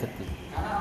dengan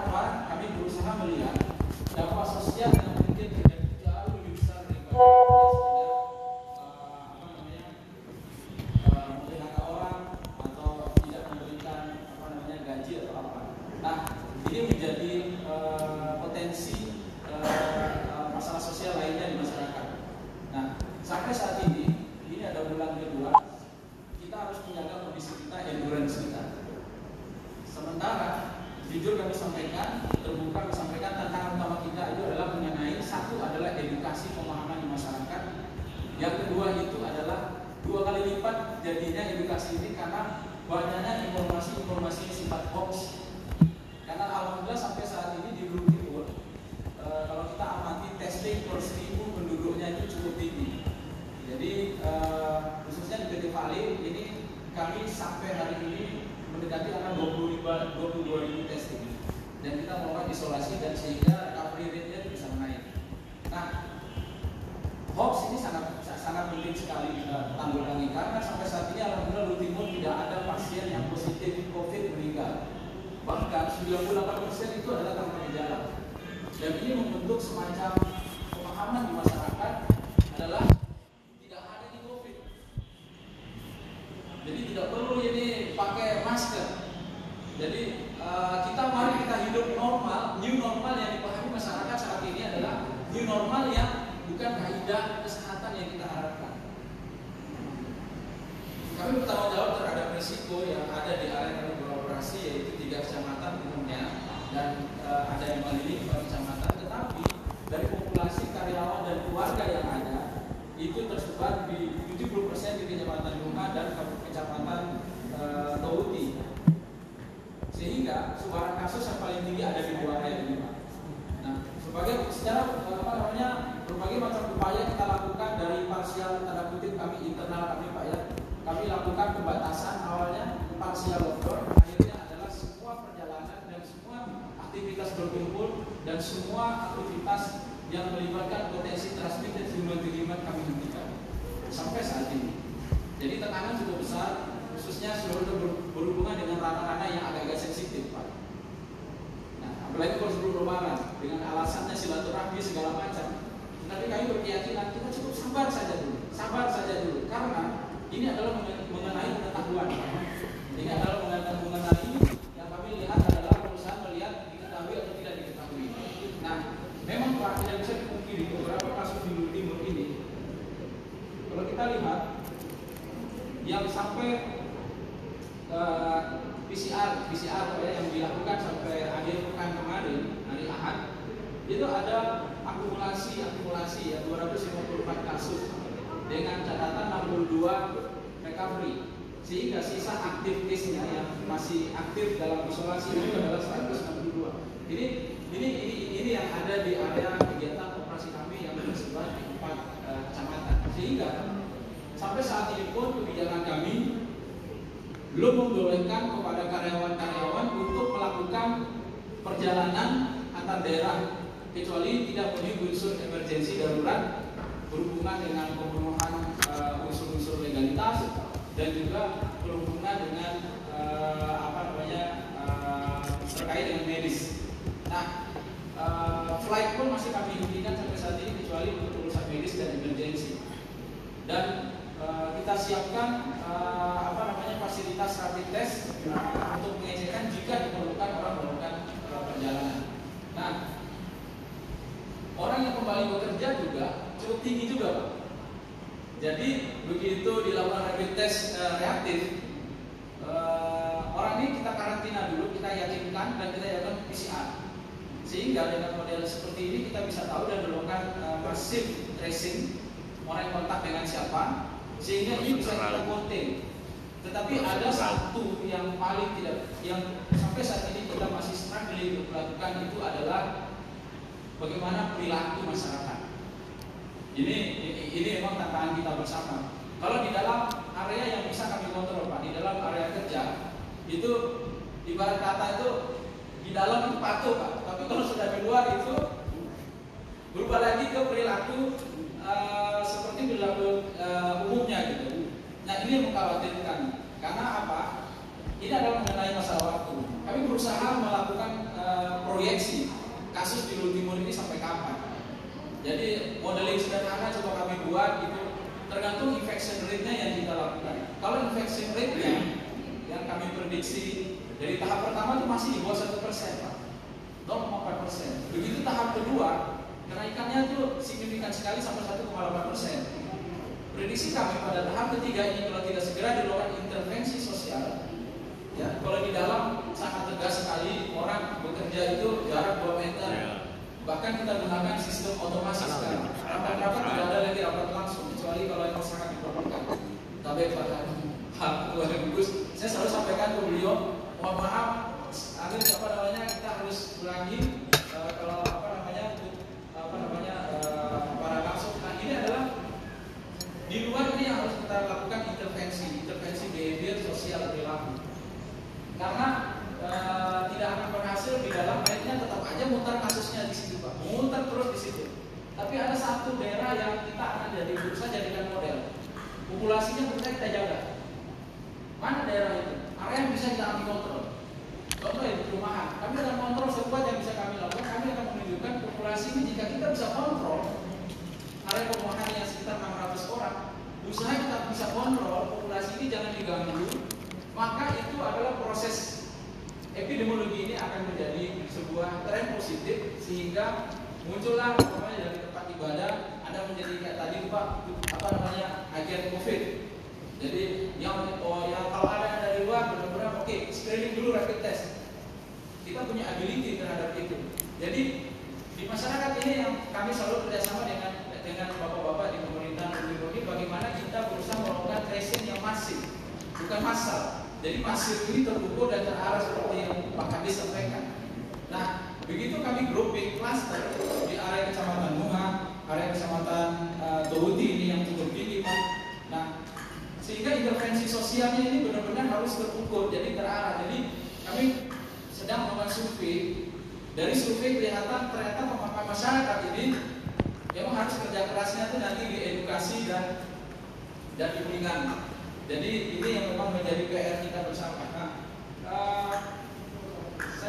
terkait dengan medis. Nah, uh, flight pun masih kami hentikan sampai saat ini kecuali untuk urusan medis dan emergensi. Dan uh, kita siapkan uh, apa namanya fasilitas rapid test uh, untuk mengecekkan jika diperlukan orang melakukan uh, perjalanan. Nah, orang yang kembali bekerja juga cukup tinggi juga Pak. Jadi begitu dilakukan rapid test uh, reaktif, ini kita karantina dulu, kita yakinkan dan kita yakin PCR. Sehingga dengan model seperti ini kita bisa tahu dan melakukan uh, masif tracing orang yang kontak dengan siapa, sehingga ini bisa kita contain. Tetapi ada satu yang paling tidak, yang sampai saat ini kita masih struggling untuk melakukan itu adalah bagaimana perilaku masyarakat. Ini, ini ini memang tantangan kita bersama. Kalau di dalam area yang bisa kami kontrol Pak, di dalam area kerja itu ibarat kata itu di dalam itu patuh Pak, tapi kalau sudah di luar itu berubah lagi ke perilaku uh, seperti perilaku uh, umumnya gitu. Nah ini yang mengkhawatirkan karena apa? Ini adalah mengenai masa waktu. Kami berusaha melakukan uh, proyeksi kasus di Luhut Timur ini sampai kapan. Jadi modeling sederhana coba kami buat gitu tergantung infection rate-nya yang kita lakukan. Kalau infection rate-nya yang kami prediksi dari tahap pertama itu masih di bawah satu persen, Pak. 0,4 persen. Begitu tahap kedua, kenaikannya itu signifikan sekali sampai 1,8 persen. Prediksi kami pada tahap ketiga ini kalau tidak segera dilakukan intervensi sosial, ya kalau di dalam sangat tegas sekali orang bekerja itu jarak 2 meter, ya Bahkan kita gunakan sistem otomasi sekarang. Rapat-rapat tidak ada lagi rapat langsung, kecuali kalau yang sangat diperlukan. Tapi pada hal keluarga Gus, saya selalu sampaikan ke beliau,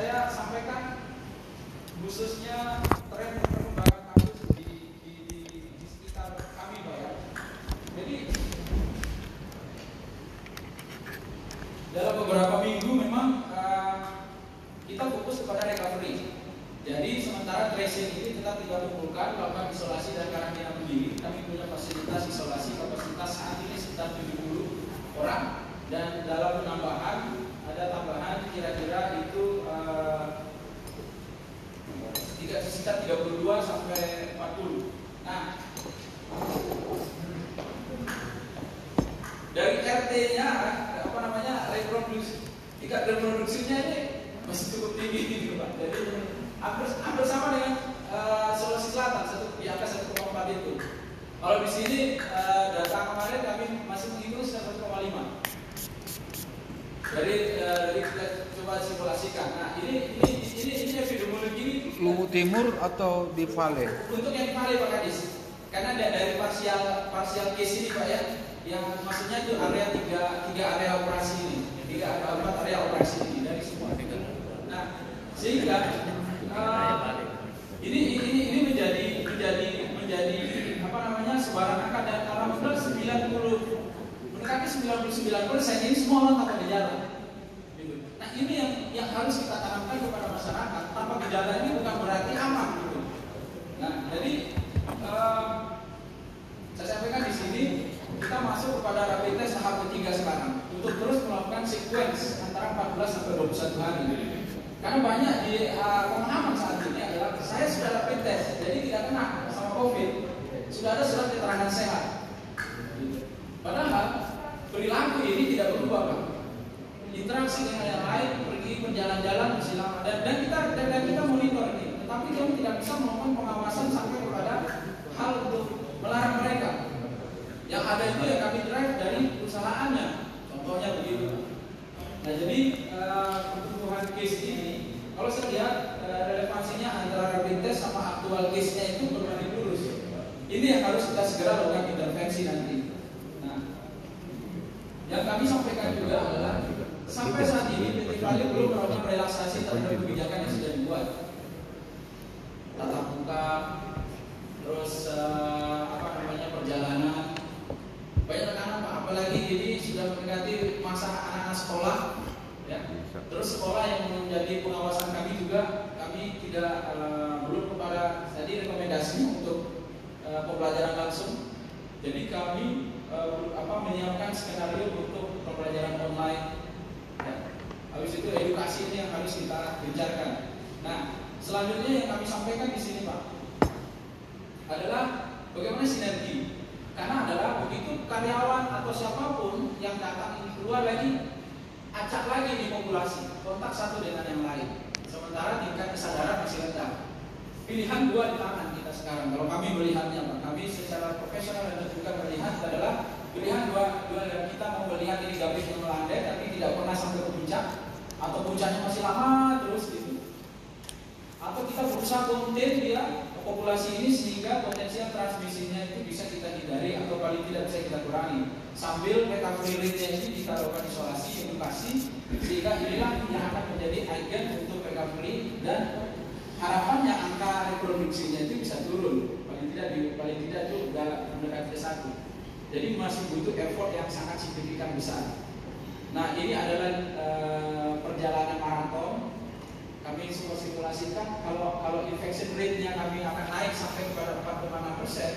saya sampaikan khususnya tren di Vale. sehat. Padahal perilaku ini tidak berubah kan? Interaksi dengan yang lain, pergi berjalan-jalan silang Dan, dan kita dan, dan kita monitor ini. Tetapi kami tidak bisa melakukan pengawasan sampai kepada hal untuk melarang mereka. Yang ada itu yang kami drive dari perusahaannya. Contohnya begitu. Nah jadi eh, kebutuhan case ini, kalau saya lihat eh, relevansinya antara rapid test sama aktual case-nya itu berbeda ini yang harus kita segera lakukan intervensi nanti. Nah, yang kami sampaikan juga adalah sampai saat ini PT Value belum melakukan relaksasi terhadap kebijakan yang sudah dibuat. langsung. Jadi kami uh, apa menyiapkan skenario untuk pembelajaran online. Ya. Habis itu edukasi ini yang harus kita gencarkan. Nah, selanjutnya yang kami sampaikan di sini inilah yang akan menjadi agen untuk recovery dan harapannya angka reproduksinya itu bisa turun. Paling tidak di, paling tidak itu udah mendekati satu. Jadi masih butuh effort yang sangat signifikan besar. Nah ini adalah e, perjalanan maraton. Kami semua simulasikan kalau kalau infection rate-nya kami akan naik sampai kepada 4,6 persen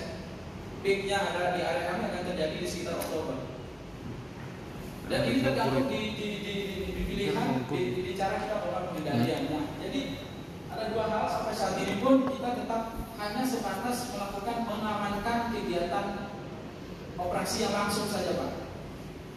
peaknya adalah di area kami akan terjadi di sekitar Oktober. Dan ini tergantung di, di, di, di, di pilihan, di, cara kita melakukan pengendaliannya. Jadi ada dua hal sampai saat ini pun kita tetap hanya sebatas melakukan mengamankan kegiatan operasi yang langsung saja Pak.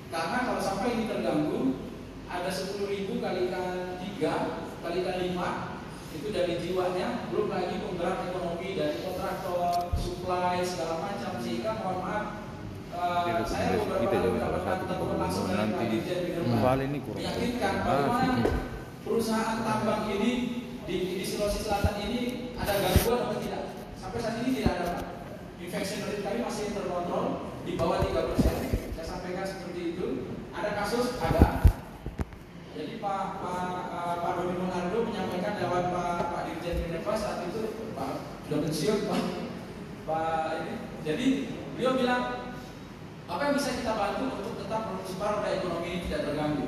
Karena kalau sampai ini terganggu, ada 10 ribu kalikan 3 kalikan 5 itu dari jiwanya, belum lagi penggerak ekonomi dari kontraktor, supply segala macam sehingga mohon maaf saya beberapa kali mendapatkan telepon langsung dari nanti Pak Minerba Bali ini kurang. Ah, gitu. perusahaan tambang ini di, di Sulawesi Selatan ini ada gangguan atau tidak? Sampai saat ini tidak ada Pak. Infection rate kami masih terkontrol di bawah 3 persen. Saya sampaikan seperti itu. Ada kasus ada. Jadi Pak Pak eh, Pak Doni Monardo menyampaikan lewat Pak Pak Dirjen Minerva saat itu Pak sudah pensiun Pak Pak ini. Jadi beliau bilang apa yang bisa kita bantu untuk tetap supaya ekonomi ini tidak terganggu.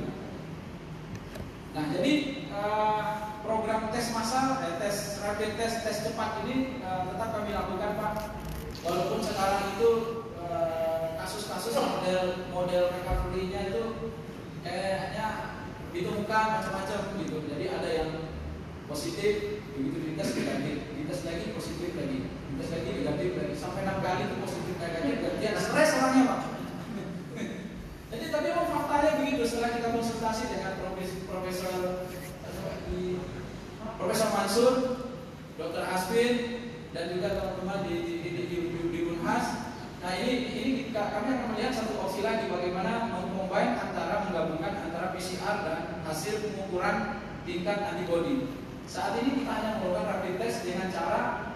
Nah, jadi eh, program tes massal, eh, tes rapid test, tes cepat ini eh, tetap kami lakukan Pak. Walaupun sekarang itu eh, kasus-kasus model model recovery-nya itu kayaknya ditemukan macam-macam gitu. Jadi ada yang positif, begitu dites negatif, dites lagi positif lagi, dites lagi negatif lagi, sampai enam kali itu positif negatif, dia stres orangnya Pak. Jadi tapi memang faktanya begitu setelah kita konsultasi dengan profesor profesor Profesor Mansur, Dr. Aswin dan juga teman-teman di di di, di, di, di Unhas. Nah ini ini kami akan melihat satu opsi lagi bagaimana mengcombine antara menggabungkan antara PCR dan pengukuran tingkat antibodi. Saat ini kita hanya melakukan rapid test dengan cara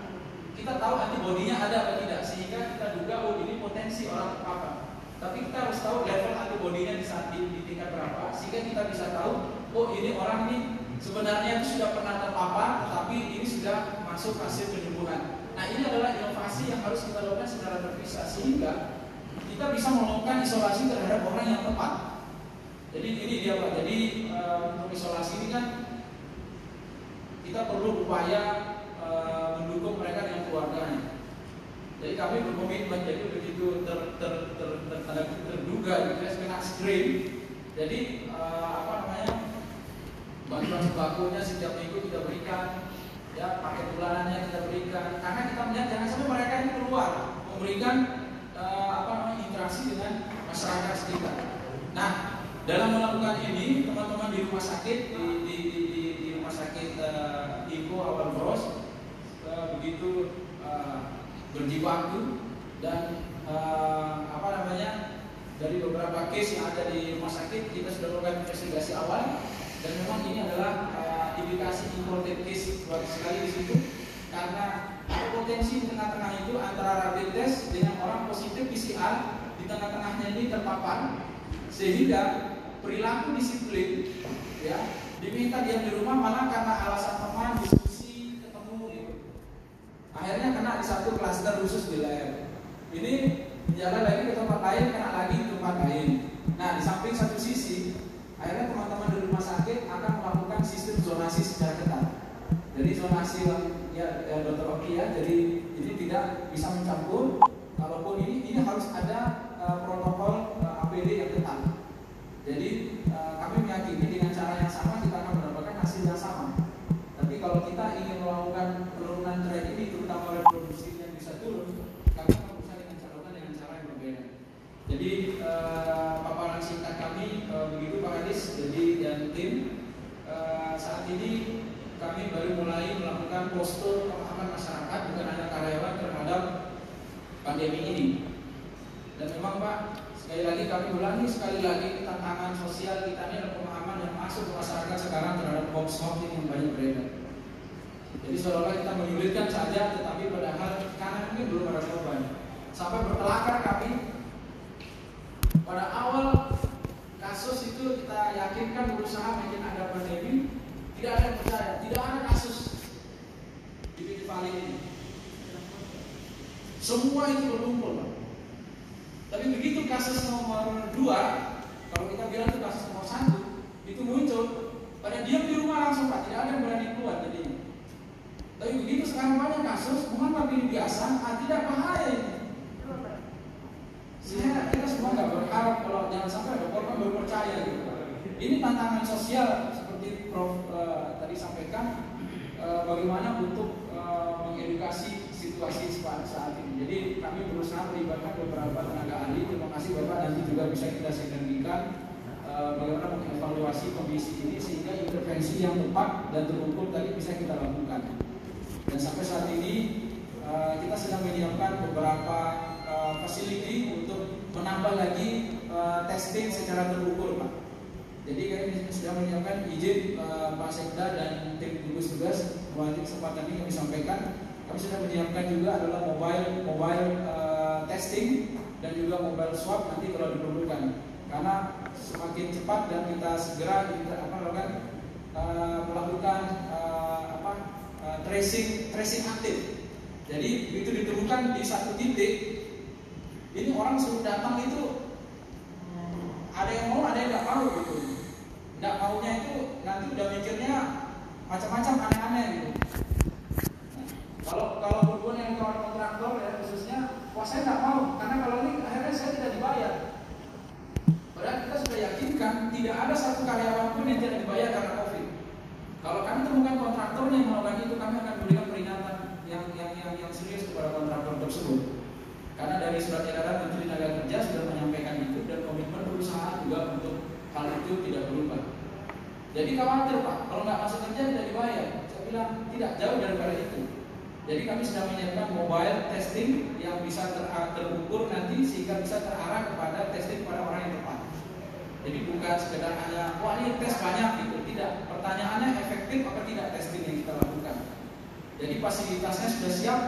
kita tahu antibodinya ada atau tidak sehingga kita duga oh ini potensi orang terpapar. Tapi kita harus tahu level antibodinya di saat di, di tingkat berapa sehingga kita bisa tahu oh ini orang ini sebenarnya itu sudah pernah terpapar tetapi ini sudah masuk hasil penyembuhan. Nah ini adalah inovasi yang harus kita lakukan secara terpisah sehingga kita bisa melakukan isolasi terhadap orang yang tepat. Jadi ini dia pak. Jadi uh, untuk isolasi ini kan kita perlu upaya uh, mendukung mereka dengan keluarganya. Jadi kami berkomitmen jadi begitu ter, ter, ter, ter, ter, terduga gitu ya kena screen. Jadi uh, apa namanya bantuan sembakonya setiap minggu kita berikan, ya paket bulanannya kita berikan. Karena kita melihat jangan sampai mereka ini keluar memberikan uh, apa namanya interaksi dengan masyarakat sekitar. Nah dalam melakukan ini teman-teman di rumah sakit di, di, di, di, di rumah sakit uh, Ibu Awal Bros uh, begitu uh, berjibaku dan uh, apa namanya dari beberapa case yang ada di rumah sakit kita sudah melakukan investigasi awal dan memang ini adalah uh, indikasi imported case bagus sekali di situ karena potensi di tengah-tengah itu antara rapid test dengan orang positif PCR di tengah-tengahnya ini terpapar sehingga perilaku disiplin ya. Diminta diam di rumah malah karena alasan teman diskusi ketemu gitu. Akhirnya kena di satu klaster khusus di lab ini jalan lagi ke tempat lain kena lagi di tempat lain. Nah di samping satu sisi akhirnya teman-teman di rumah sakit akan melakukan sistem zonasi secara ketat. Jadi zonasi ya, ya dokter Oki ya jadi ini tidak bisa mencampur kalaupun ini ini harus ada uh, protokol uh, APD yang ketat jadi uh, kami meyakini dengan cara yang sama kita akan mendapatkan hasil yang sama. Tapi kalau kita ingin melakukan penurunan tren ini terutama reproduksi yang bisa turun kami akan berusaha dengan cara dengan cara yang berbeda. Jadi uh, paparan singkat kami uh, begitu Pak Hadis jadi dan tim saat ini kami baru mulai melakukan postur pemahaman masyarakat bukan hanya karyawan terhadap pandemi ini. Dan memang Pak sekali lagi kami ulangi sekali lagi tantangan sosial kita ini adalah pemahaman yang masuk ke masyarakat sekarang terhadap hoax hoax yang banyak beredar. Jadi seolah-olah kita menyulitkan saja tetapi padahal karena ini belum ada jawaban sampai berkelakar kami pada awal kasus itu kita yakinkan berusaha bikin ada pandemi tidak ada yang percaya tidak ada kasus di Valley ini. Semua itu berkumpul Pak. Tapi begitu kasus nomor dua kalau kita bilang itu kasus nomor satu itu muncul pada diam di rumah langsung Pak tidak ada yang berani keluar jadi sekarang banyak kasus, mengapa pilih biasa? Ah, tidak bahaya ini. Sehingga kita semua nggak berharap kalau jangan sampai ada korban baru percaya gitu. Ini tantangan sosial seperti Prof uh, tadi sampaikan uh, bagaimana untuk uh, mengedukasi situasi saat ini. Jadi kami berusaha melibatkan beberapa tenaga ahli. Terima kasih Bapak nanti juga bisa kita sinergikan uh, bagaimana mengevaluasi kondisi ini sehingga intervensi yang tepat dan terukur tadi bisa kita lakukan. Dan sampai saat ini uh, kita sedang menyiapkan beberapa uh, facility untuk menambah lagi uh, testing secara terukur, Pak. Jadi kami sudah menyiapkan izin uh, Pak Sekda dan tim gugus tugas melalui kesempatan ini kami sampaikan kami sudah menyiapkan juga adalah mobile mobile uh, testing dan juga mobile swab nanti kalau diperlukan. Karena semakin cepat dan kita segera kita apa melakukan uh, melakukan uh, apa uh, tracing tracing aktif. Jadi itu ditemukan di satu titik ini orang suruh datang itu ada yang mau ada yang nggak mau gitu. Nggak maunya itu nanti udah mikirnya macam-macam aneh-aneh gitu kalau kalau hubungan yang kawan kontraktor ya khususnya wah saya nggak mau karena kalau ini akhirnya saya tidak dibayar padahal kita sudah yakinkan tidak ada satu karyawan pun yang tidak dibayar karena covid kalau kami temukan kontraktor yang melakukan itu kami akan berikan peringatan yang yang yang, yang serius kepada kontraktor tersebut karena dari surat edaran Menteri Tenaga Kerja sudah menyampaikan itu dan komitmen perusahaan juga untuk hal itu tidak berubah. Jadi khawatir Pak, kalau nggak masuk kerja tidak dibayar. Saya bilang tidak jauh daripada itu. Jadi kami sudah menyiapkan mobile testing yang bisa ter terukur nanti sehingga bisa terarah kepada testing pada orang yang tepat. Jadi bukan sekedar hanya wah ini tes banyak gitu, tidak. Pertanyaannya efektif apa tidak testing yang kita lakukan. Jadi fasilitasnya sudah siap,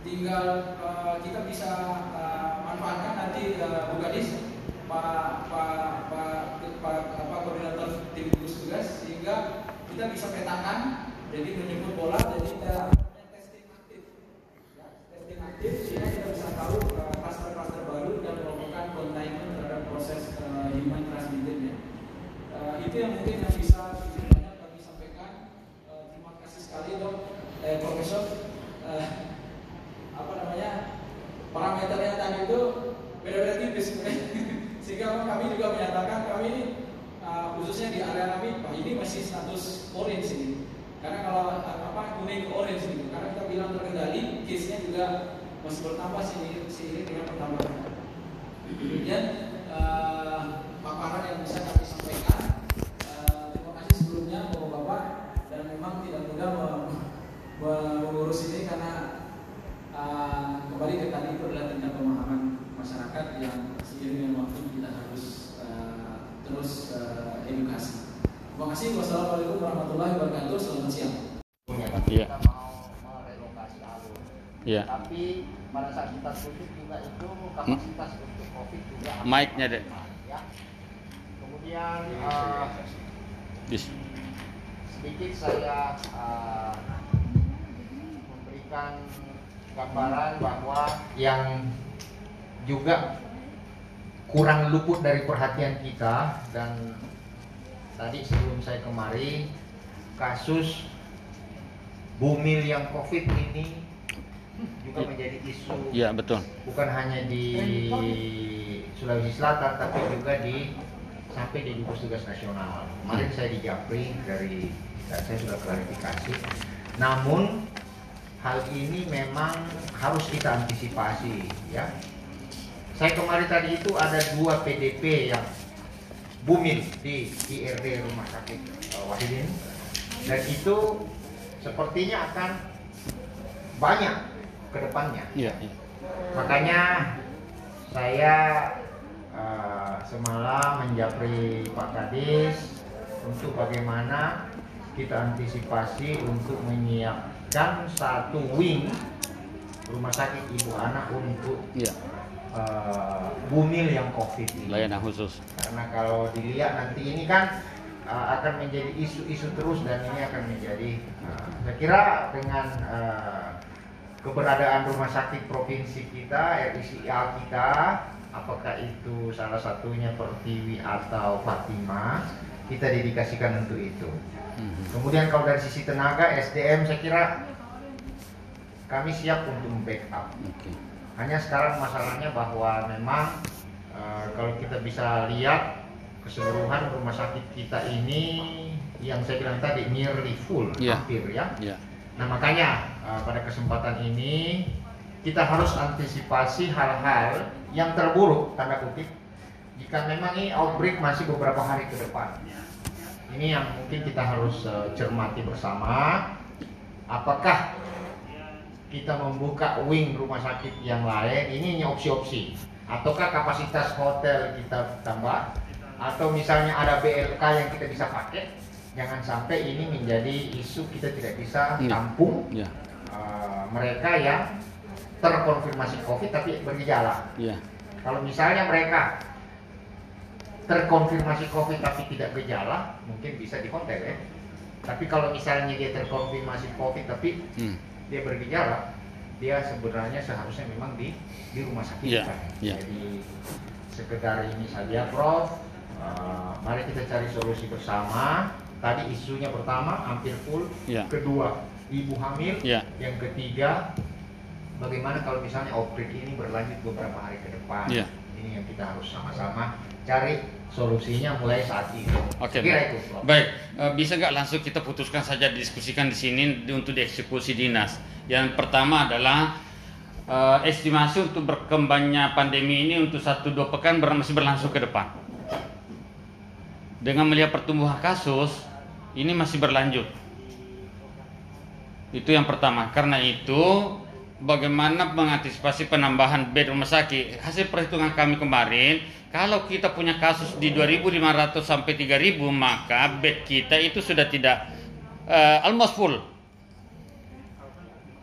tinggal uh, kita bisa uh, manfaatkan nanti uh, Bu Gadis, Pak Pak Pak koordinator tim gugus tugas sehingga kita bisa petakan jadi menjemput bola jadi kita testing aktif ya, testing aktif sehingga kita bisa tahu kluster-kluster uh, baru dan melakukan containment terhadap proses uh, human transmitted ya. Uh, itu yang mungkin yang bisa banyak kami sampaikan. Uh, terima kasih sekali dok, eh, Profesor. Uh, apa namanya parameternya tadi itu beda-beda tipis sehingga kami juga menyatakan kami ini uh, khususnya di area kami Pak ini masih status orange ini karena kalau apa kuning ke orange ini karena kita bilang terkendali case-nya juga masih bertambah sih sini dengan pertambahan kemudian uh, paparan yang bisa kami sampaikan uh, terima kasih sebelumnya bapak-bapak dan memang tidak mudah mengurus ini karena uh, kembali ke tadi itu adalah tentang pemahaman masyarakat yang seiring dengan waktu kita harus uh, terus uh, edukasi. Terima kasih. Wassalamualaikum warahmatullahi wabarakatuh. Selamat siang. Iya. Kita mau merelokasi alur. Iya. Tapi pada saat kita tutup juga itu kapasitas untuk COVID juga. akan Mic-nya. Ya. Kemudian eh, Dis. sedikit saya eh, memberikan gambaran bahwa yang juga kurang luput dari perhatian kita dan tadi sebelum saya kemari kasus bumil yang covid ini juga menjadi isu Iya, betul. bukan hanya di Sulawesi Selatan tapi juga di sampai di gugus tugas nasional. Kemarin saya di Japri dari dan saya sudah klarifikasi. Namun hal ini memang harus kita antisipasi ya. Saya kemarin tadi itu ada dua PDP yang bumil di IRD Rumah Sakit eh, Wahidin dan itu sepertinya akan banyak ke depannya. Iya, iya. Makanya saya eh, semalam menjapri Pak Kadis untuk bagaimana kita antisipasi untuk menyiapkan satu wing rumah sakit ibu anak untuk Iya, eh, bumil yang COVID ini. layanan khusus. Karena kalau dilihat nanti ini kan uh, akan menjadi isu-isu terus dan ini akan menjadi uh, saya kira dengan uh, keberadaan rumah sakit provinsi kita, RICA kita, apakah itu salah satunya Pertiwi atau Fatima, kita dedikasikan untuk itu. Mhm. Kemudian kalau dari sisi tenaga SDM saya kira kami siap untuk membackup. Oke. Hanya sekarang masalahnya bahwa memang eh, kalau kita bisa lihat keseluruhan rumah sakit kita ini yang saya bilang tadi nearly full, Iya. hampir ya. Ya. Nah makanya eh, pada kesempatan ini kita harus antisipasi hal-hal yang terburuk tanda kutip jika memang ini outbreak masih beberapa hari ke depan. Ini yang mungkin kita harus eh, cermati bersama. Apakah kita membuka wing rumah sakit yang lain? Ini hanya opsi-opsi. Ataukah kapasitas hotel kita tambah? Atau misalnya ada BLK yang kita bisa pakai? Jangan sampai ini menjadi isu kita tidak bisa Iya. tampung Ya. Eh, mereka yang terkonfirmasi COVID tapi bergejala. Ya. Kalau misalnya mereka terkonfirmasi COVID tapi tidak gejala, mungkin bisa di hotel ya. Tapi kalau misalnya dia terkonfirmasi COVID tapi Hmm. dia bergejala, dia sebenarnya seharusnya memang di di rumah sakit. Iya, kan. iya. Jadi sekedar ini saja, Prof. Eh, mari kita cari solusi bersama. Tadi isunya pertama hampir full, Iya. kedua ibu hamil, Iya. yang ketiga bagaimana kalau misalnya outbreak ini berlanjut beberapa hari ke depan. Iya. Ini yang kita harus sama-sama cari solusinya mulai saat ini. Oke. Kira baik. itu. Baik, eh, bisa nggak langsung kita putuskan saja diskusikan di sini untuk dieksekusi dinas. Yang pertama adalah eh, estimasi untuk berkembangnya pandemi ini untuk satu dua pekan ber- masih berlangsung ke depan. Dengan melihat pertumbuhan kasus, ini masih berlanjut. Itu yang pertama. Karena itu, bagaimana mengantisipasi penambahan bed rumah sakit? Hasil perhitungan kami kemarin, kalau kita punya kasus di 2.500 sampai 3.000, maka bed kita itu sudah tidak eh, almost full.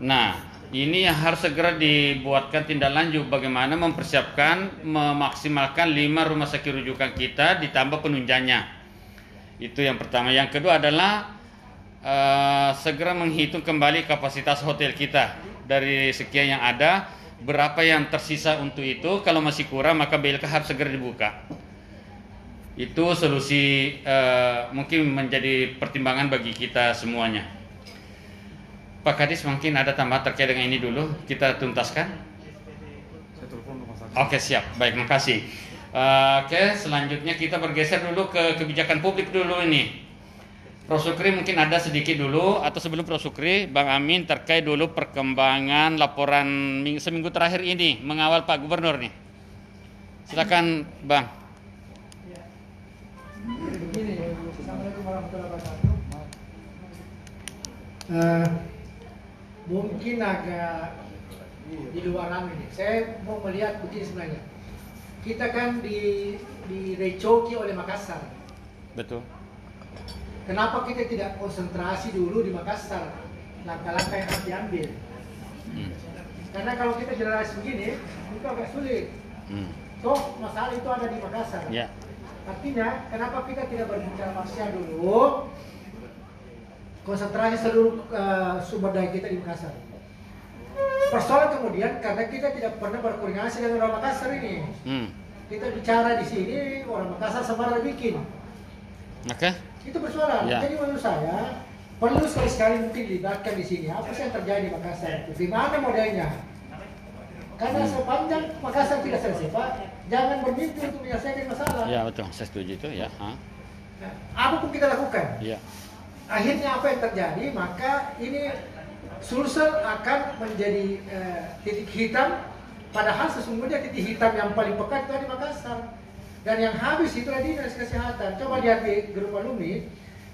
Nah, ini yang harus segera dibuatkan tindak lanjut bagaimana mempersiapkan memaksimalkan 5 rumah sakit rujukan kita ditambah penunjangnya. Itu yang pertama. Yang kedua adalah eh, segera menghitung kembali kapasitas hotel kita. Dari sekian yang ada berapa yang tersisa untuk itu kalau masih kurang maka BLK harus segera dibuka. Itu solusi eh, mungkin menjadi pertimbangan bagi kita semuanya. Pak Kadis mungkin ada tambahan terkait dengan ini dulu. Kita tuntaskan. Oke siap, baik makasih. Eh, Oke selanjutnya kita bergeser dulu ke kebijakan publik dulu ini. Prof Sukri mungkin ada sedikit dulu atau sebelum Prof Sukri, Bang Amin terkait dulu perkembangan laporan ming- seminggu terakhir ini mengawal Pak Gubernur nih. Silakan Bang. Eh, mungkin agak di luar ini. Saya mau melihat begini sebenarnya. Kita kan di direcoki oleh Makassar. Betul. Kenapa kita tidak konsentrasi dulu di Makassar? Langkah-langkah yang harus diambil. Hmm. Karena kalau kita generasi begini, itu agak sulit. Hmm. Toh masalah itu ada di Makassar. Ya. Artinya, kenapa kita tidak berbicara parsial dulu? Konsentrasi seluruh eh, sumber daya kita di Makassar. Persoalan kemudian karena kita tidak pernah berkoordinasi dengan orang Makassar ini. Hmm. Kita bicara di sini orang Makassar sembarang bikin. Oke. Itu persoalan. Ya. Jadi menurut saya perlu sekali-sekali mungkin dilibatkan di sini. Apa sih yang terjadi di Makassar itu? Di mana modelnya? Karena Hmm. sepanjang Makassar tidak selesai, Pak, jangan bermimpi untuk menyelesaikan masalah. Ya betul, saya setuju itu ya. Hah? Nah, apa pun kita lakukan, Ya. akhirnya apa yang terjadi maka ini Sulsel akan menjadi eh, titik hitam padahal sesungguhnya titik hitam yang paling pekat itu ada di Makassar dan yang habis itu adalah dinas kesehatan coba lihat di grup alumni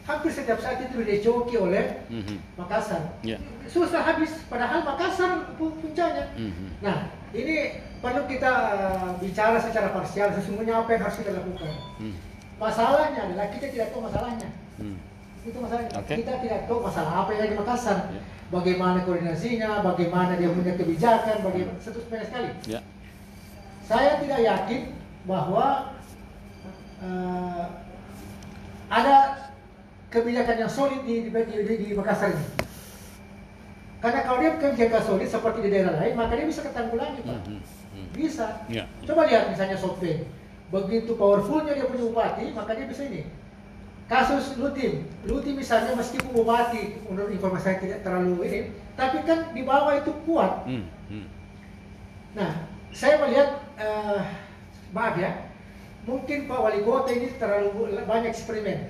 hampir setiap saat itu dicoki oleh Mhm. Makassar Ya. Sulsel habis padahal Makassar pu- puncaknya Mhm. nah ini perlu kita eh, bicara secara parsial sesungguhnya apa yang harus kita lakukan Hmm. masalahnya adalah kita tidak tahu masalahnya Hmm. itu masalahnya. Oke. Kita tidak tahu masalah apa yang ada di Makassar. Ya. Bagaimana koordinasinya, bagaimana dia punya kebijakan, bagaimana satu sepele sekali. Ya. Saya tidak yakin bahwa eh, ada kebijakan yang solid di, di, di, di, Makassar ini. Karena kalau dia kebijakan solid seperti di daerah lain, maka dia bisa ketanggulangi, Pak. Mhm. Hmm. Bisa. Ya. Coba lihat misalnya Softbank. Begitu powerfulnya dia punya bupati, maka dia bisa ini. kasus Lutim, Lutim misalnya meskipun bupati menurut informasi saya tidak terlalu ini, tapi kan di bawah itu kuat. Hmm, hmm. Nah, saya melihat eh, maaf ya, mungkin Pak Wali Kota ini terlalu banyak eksperimen.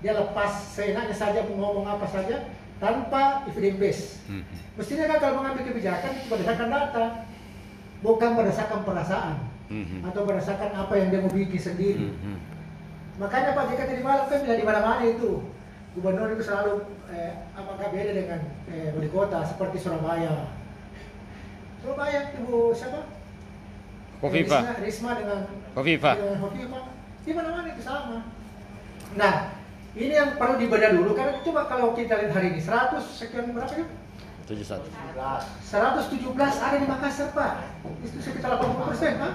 Dia lepas seenaknya saja mau ngomong apa saja tanpa evidence base. Hmm. Mestinya kan kalau mengambil kebijakan berdasarkan data, bukan berdasarkan perasaan Hmm. atau berdasarkan apa yang dia mau bikin sendiri. Hmm. Makanya Pak JK tadi malam kan di mana-mana itu gubernur itu selalu eh, apakah beda dengan eh, wali kota seperti Surabaya. Surabaya ibu siapa? Kofifa. Risma, Risma dengan Kofifa. dengan Kofifa. Di mana-mana itu sama. Nah, ini yang perlu dibedah dulu karena coba kalau kita lihat hari ini 100 sekian berapa ya? Tujuh satu. 117 ada di Makassar Pak. Itu sekitar 80 persen, Pak.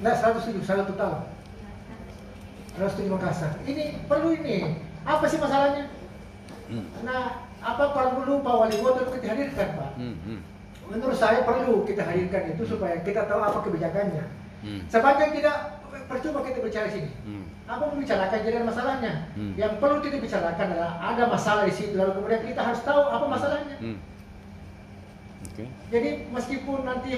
Nah, 107 salah total. 107 Makassar. Ini perlu ini. Apa sih masalahnya? Hmm. Nah, apa perlu Pak Wali Kota itu kita hadirkan, Pak? Hmm. Hmm. Menurut saya perlu kita hadirkan itu supaya kita tahu apa kebijakannya. Hmm. Sepanjang tidak percuma kita bicara di sini. Hmm. Apa membicarakan jadi masalahnya? Hmm. Yang perlu kita bicarakan adalah ada masalah di situ. Lalu kemudian kita harus tahu apa masalahnya. Hmm. Oke. Jadi meskipun nanti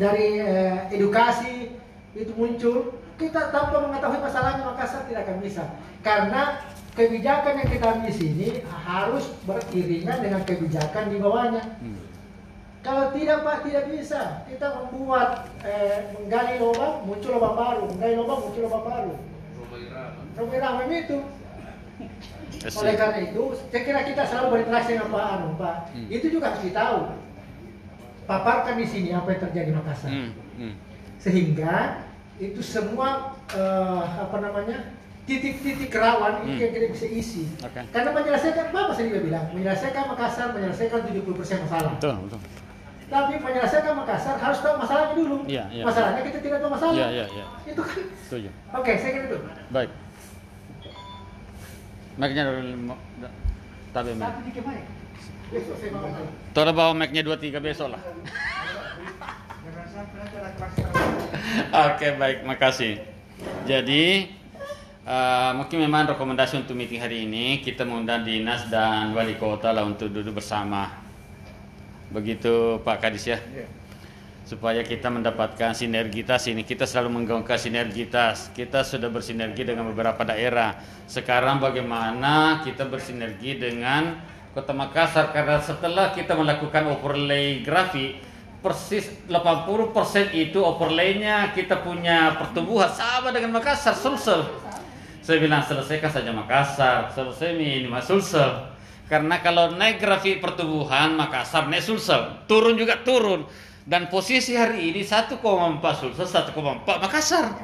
dari eh, edukasi itu muncul, kita tanpa mengetahui masalahnya Makassar tidak akan bisa. Karena kebijakan yang kita ambil di sini harus beriringan dengan kebijakan di bawahnya. Hmm. Kalau tidak Pak, tidak bisa. Kita membuat eh, menggali lubang, muncul lubang baru, menggali lubang, muncul lubang baru. Rumah ramai itu. Oleh karena itu, saya kira kita selalu berinteraksi dengan Pak Anu, Pak. Hmm. Itu juga harus ditahu. Paparkan di sini apa yang terjadi di Makassar. Hmm. Hmm. Sehingga itu semua eh, apa namanya titik-titik rawan itu Hmm. yang kita bisa isi. Oke. Karena menyelesaikan apa saya juga bilang, menyelesaikan Makassar, menyelesaikan 70% masalah. Betul, betul. Tapi menyelesaikan Makassar harus tahu masalahnya dulu. Iya, iya. Masalahnya kita tidak tahu masalah. Iya, iya, iya. Itu kan. Setuju. Oke, saya kira itu. Baik. Mau- tapi. Satu dikit baik. Besok saya mau. Tolong bawa mic-nya 2 3 besok lah. Oke, baik, makasih. Jadi eh, mungkin memang rekomendasi untuk meeting hari ini kita mengundang dinas dan wali kota lah untuk duduk bersama. Begitu Pak Kadis ya. Supaya kita mendapatkan sinergitas ini kita selalu menggaungkan sinergitas. Kita sudah bersinergi dengan beberapa daerah. Sekarang bagaimana kita bersinergi dengan Kota Makassar karena setelah kita melakukan overlay grafik persis 80% itu overlaynya kita punya pertumbuhan sama dengan Makassar Sulsel. Saya bilang selesaikan saja Makassar, selesai minimal Sulsel. Karena kalau naik grafik pertumbuhan Makassar naik Sulsel, turun juga turun. Dan posisi hari ini 1,4 Sulsel, 1,4 Makassar.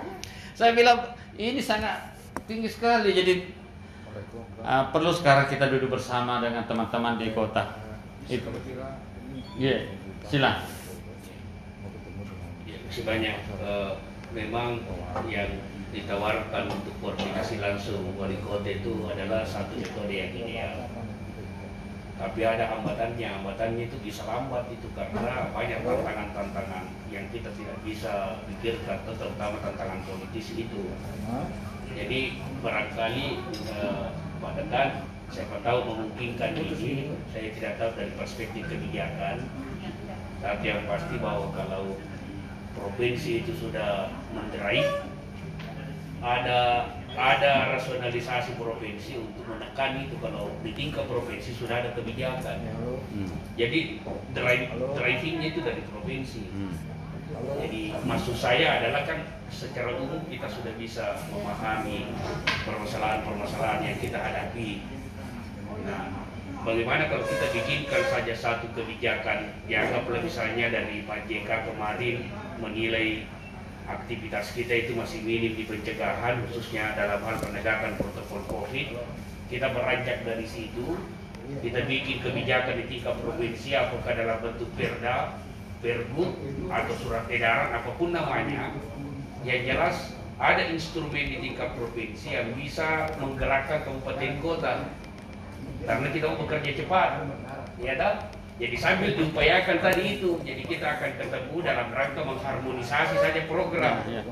Saya bilang ini sangat tinggi sekali. Jadi uh, perlu sekarang kita duduk bersama dengan teman-teman di kota. Itu. Iya, silang. Ya, masih banyak eh, memang yang ditawarkan untuk koordinasi langsung wali kota itu adalah satu metode yang ideal. Tapi ada hambatannya, hambatannya itu bisa lambat itu karena banyak tantangan-tantangan yang kita tidak bisa pikirkan, terutama tantangan politis itu. Jadi barangkali eh, Pak Dekan, siapa tahu memungkinkan ini, saya tidak tahu dari perspektif kebijakan, tapi yang pasti bahwa kalau provinsi itu sudah mendrive ada ada rasionalisasi provinsi untuk menekan itu kalau di tingkat provinsi sudah ada kebijakan. Hmm. Jadi drive drivingnya itu dari provinsi. Hmm. Jadi maksud saya adalah kan secara umum kita sudah bisa memahami permasalahan-permasalahan yang kita hadapi. Nah, bagaimana kalau kita bikinkan saja satu kebijakan, dianggaplah misalnya dari Pak JK kemarin menilai aktivitas kita itu masih minim di pencegahan, khususnya dalam hal penegakan protokol COVID. Kita beranjak dari situ, kita bikin kebijakan di tingkat provinsi, apakah dalam bentuk perda, pergub, atau surat edaran, apa pun namanya. Yang jelas ada instrumen di tingkat provinsi yang bisa menggerakkan kabupaten kota. Karena kita mau bekerja cepat, ya kan? Jadi sambil diupayakan tadi itu, jadi kita akan ketemu dalam rangka mengharmonisasi saja program. Ya.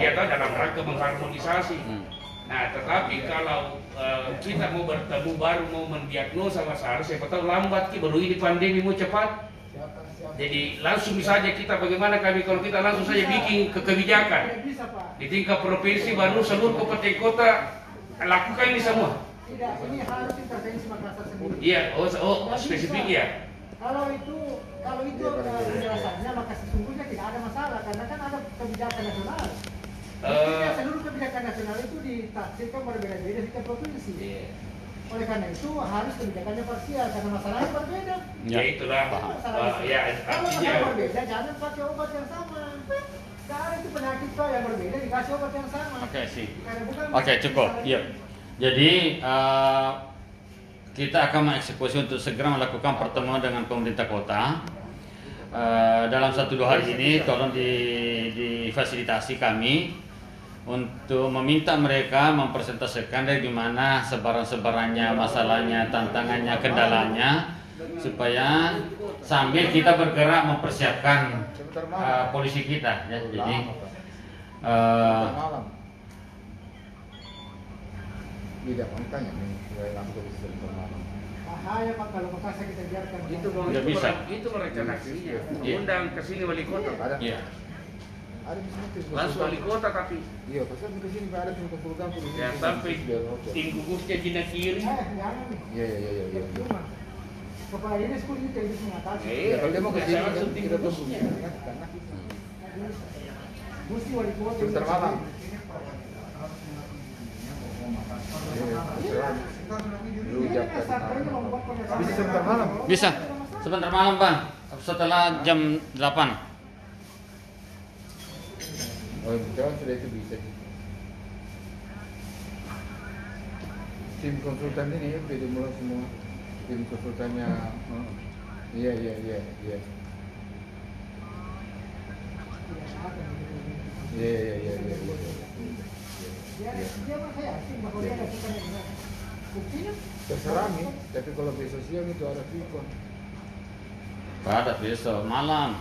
Ya kan dalam rangka mengharmonisasi. Hmm. Nah, tetapi kalau eh, kita mau bertemu baru mau mendiagnosa masalah, siapa tahu lambat ki baru ini pandemi mau cepat. Jadi langsung saja kita bagaimana kami kalau kita langsung saja bikin ke kebijakan Tidak bisa Pak. di tingkat provinsi baru seluruh kabupaten kota lakukan ini semua. Tidak, ini harus intervensi Makassar sendiri. Iya, oh, oh spesifik ya. Kalau itu kalau itu eh, penjelasannya maka sesungguhnya tidak ada masalah karena kan ada kebijakan nasional. Eh, seluruh kebijakan nasional itu ditafsirkan berbeda-beda di provinsi. iya. Oleh karena itu harus kebijakannya parsial karena masalahnya berbeda. Ya itulah, Paham. eh, ya Kalau artinya masalah berbeda jangan pakai obat yang sama. Karena itu penyakit Pak yang berbeda dikasih obat yang sama. Oke sih. Karena bukan Oke cukup. masalah Iya. itu. Jadi eh, kita akan mengeksekusi untuk segera melakukan pertemuan dengan pemerintah kota. Eh, dalam satu dua hari ini tolong di, difasilitasi kami untuk meminta mereka mempresentasikan dari gimana sebaran-sebarannya, masalahnya, tantangannya, kendalanya supaya sambil kita bergerak mempersiapkan eh, polisi kita ya. Jadi malam. Tidak nih, saya langsung bisa sebentar malam. Bahaya Pak kalau biarkan. itu mau itu, bisa. itu merencanaksinya. Iya. Undang ke sini wali kota. Ada. ya. Ada di sini tuh. Langsung wali kota tapi Iya, pasal di sini Pak, ada ya sampai Cina kiri. Eh. Iya, iya, iya, iya. iya. Kepala dinas pun itu mengatasi. Eh, Ya, kalau dia mau ke sini kita tunggu. Mesti wali kota. sebentar malam. Bisa sebentar malam. Bisa. Sebentar malam, Bang. Setelah jam 8. Oh, sudah itu bisa. Tim konsultan ini ya, udah mulai semua. Tim konsultannya. oh. Iya, iya, iya, iya. Iya, iya, iya, iya. Iya. Dia dia mah saya yakin bahwa dia lakukan yang benar. Buktinya Terserah nih, tapi kalau besok siang itu ada pikon. Pada besok malam.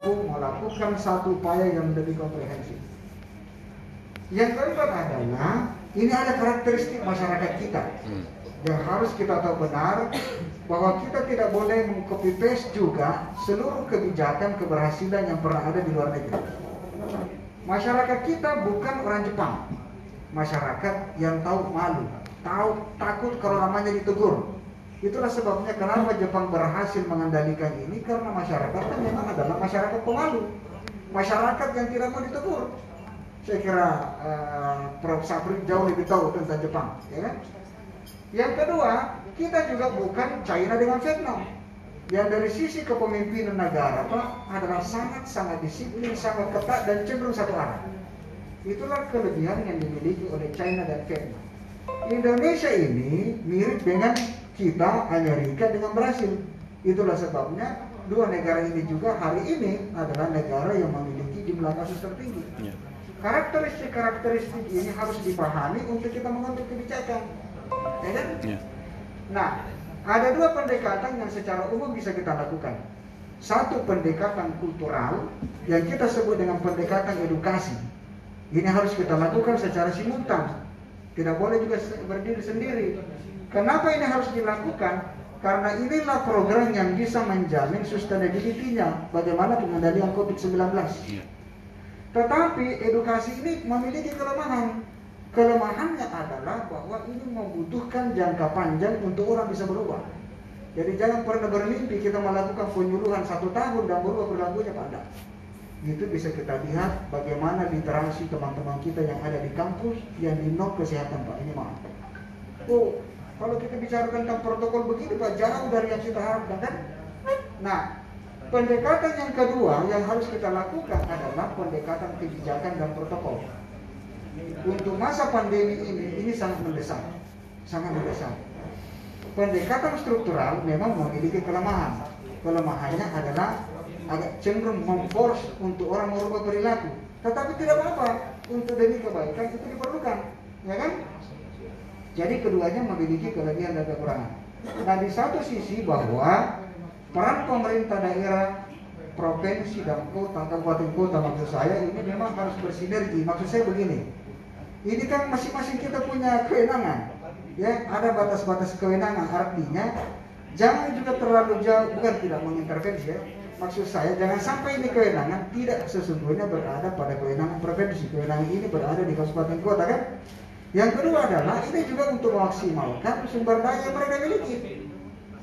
melakukan satu upaya yang lebih komprehensif. Yang keempat adalah ini ada karakteristik masyarakat kita Hmm. yang harus kita tahu benar bahwa kita tidak boleh mengcopy paste juga seluruh kebijakan keberhasilan yang pernah ada di luar negeri. Masyarakat kita bukan orang Jepang. Masyarakat yang tahu malu, tahu takut kalau namanya ditegur. Itulah sebabnya kenapa Jepang berhasil mengendalikan ini karena masyarakat kan memang adalah masyarakat pemalu. Masyarakat yang tidak mau ditegur. Saya kira eh, Prof. Sapri jauh lebih tahu tentang Jepang, ya kan? Yang kedua, kita juga bukan China dengan Vietnam. Yang dari sisi kepemimpinan negara, Pak, adalah sangat-sangat disiplin, sangat ketat dan cenderung satu arah. Itulah kelebihan yang dimiliki oleh China dan Vietnam. Indonesia ini mirip dengan kita, Amerika dengan Brasil. Itulah sebabnya dua negara ini juga hari ini adalah negara yang memiliki jumlah kasus tertinggi. Ya. Karakteristik-karakteristik ini harus dipahami untuk kita mengambil kebijakan. Ya kan? Ya. Nah, ada dua pendekatan yang secara umum bisa kita lakukan. Satu pendekatan kultural yang kita sebut dengan pendekatan edukasi. Ini harus kita lakukan secara simultan. Tidak boleh juga berdiri sendiri. Kenapa ini harus dilakukan? Karena inilah program yang bisa menjamin sustainability-nya bagaimana pengendalian COVID-19. Ya. Tetapi edukasi ini memiliki kelemahan. Kelemahannya adalah bahwa ini membutuhkan jangka panjang untuk orang bisa berubah. Jadi jangan pernah bermimpi kita melakukan penyuluhan satu tahun dan berubah perilakunya pada. Itu bisa kita lihat bagaimana literasi teman-teman kita yang ada di kampus yang di nok kesehatan Pak. Ini maaf. Oh, kalau kita bicara tentang protokol begini Pak, jauh dari yang kita harapkan kan? Nah, pendekatan yang kedua yang harus kita lakukan adalah pendekatan kebijakan dan protokol. Untuk masa pandemi ini, ini sangat mendesak, sangat mendesak. Pendekatan struktural memang memiliki kelemahan. Kelemahannya adalah agak cenderung memforce untuk orang merubah perilaku. Tetapi tidak apa-apa, untuk demi kebaikan itu diperlukan, ya kan? Jadi keduanya memiliki kelebihan dan kekurangan. Nah di satu sisi bahwa peran pemerintah daerah, provinsi dan kota, kabupaten kota maksud saya ini memang harus bersinergi. Maksud saya begini, ini kan masing-masing kita punya kewenangan, ya ada batas-batas kewenangan. Artinya jangan juga terlalu jauh, bukan tidak mengintervensi ya. Maksud saya jangan sampai ini kewenangan tidak sesungguhnya berada pada kewenangan provinsi. Kewenangan ini berada di kabupaten kota kan. Yang kedua adalah ini juga untuk memaksimalkan sumber daya yang mereka miliki.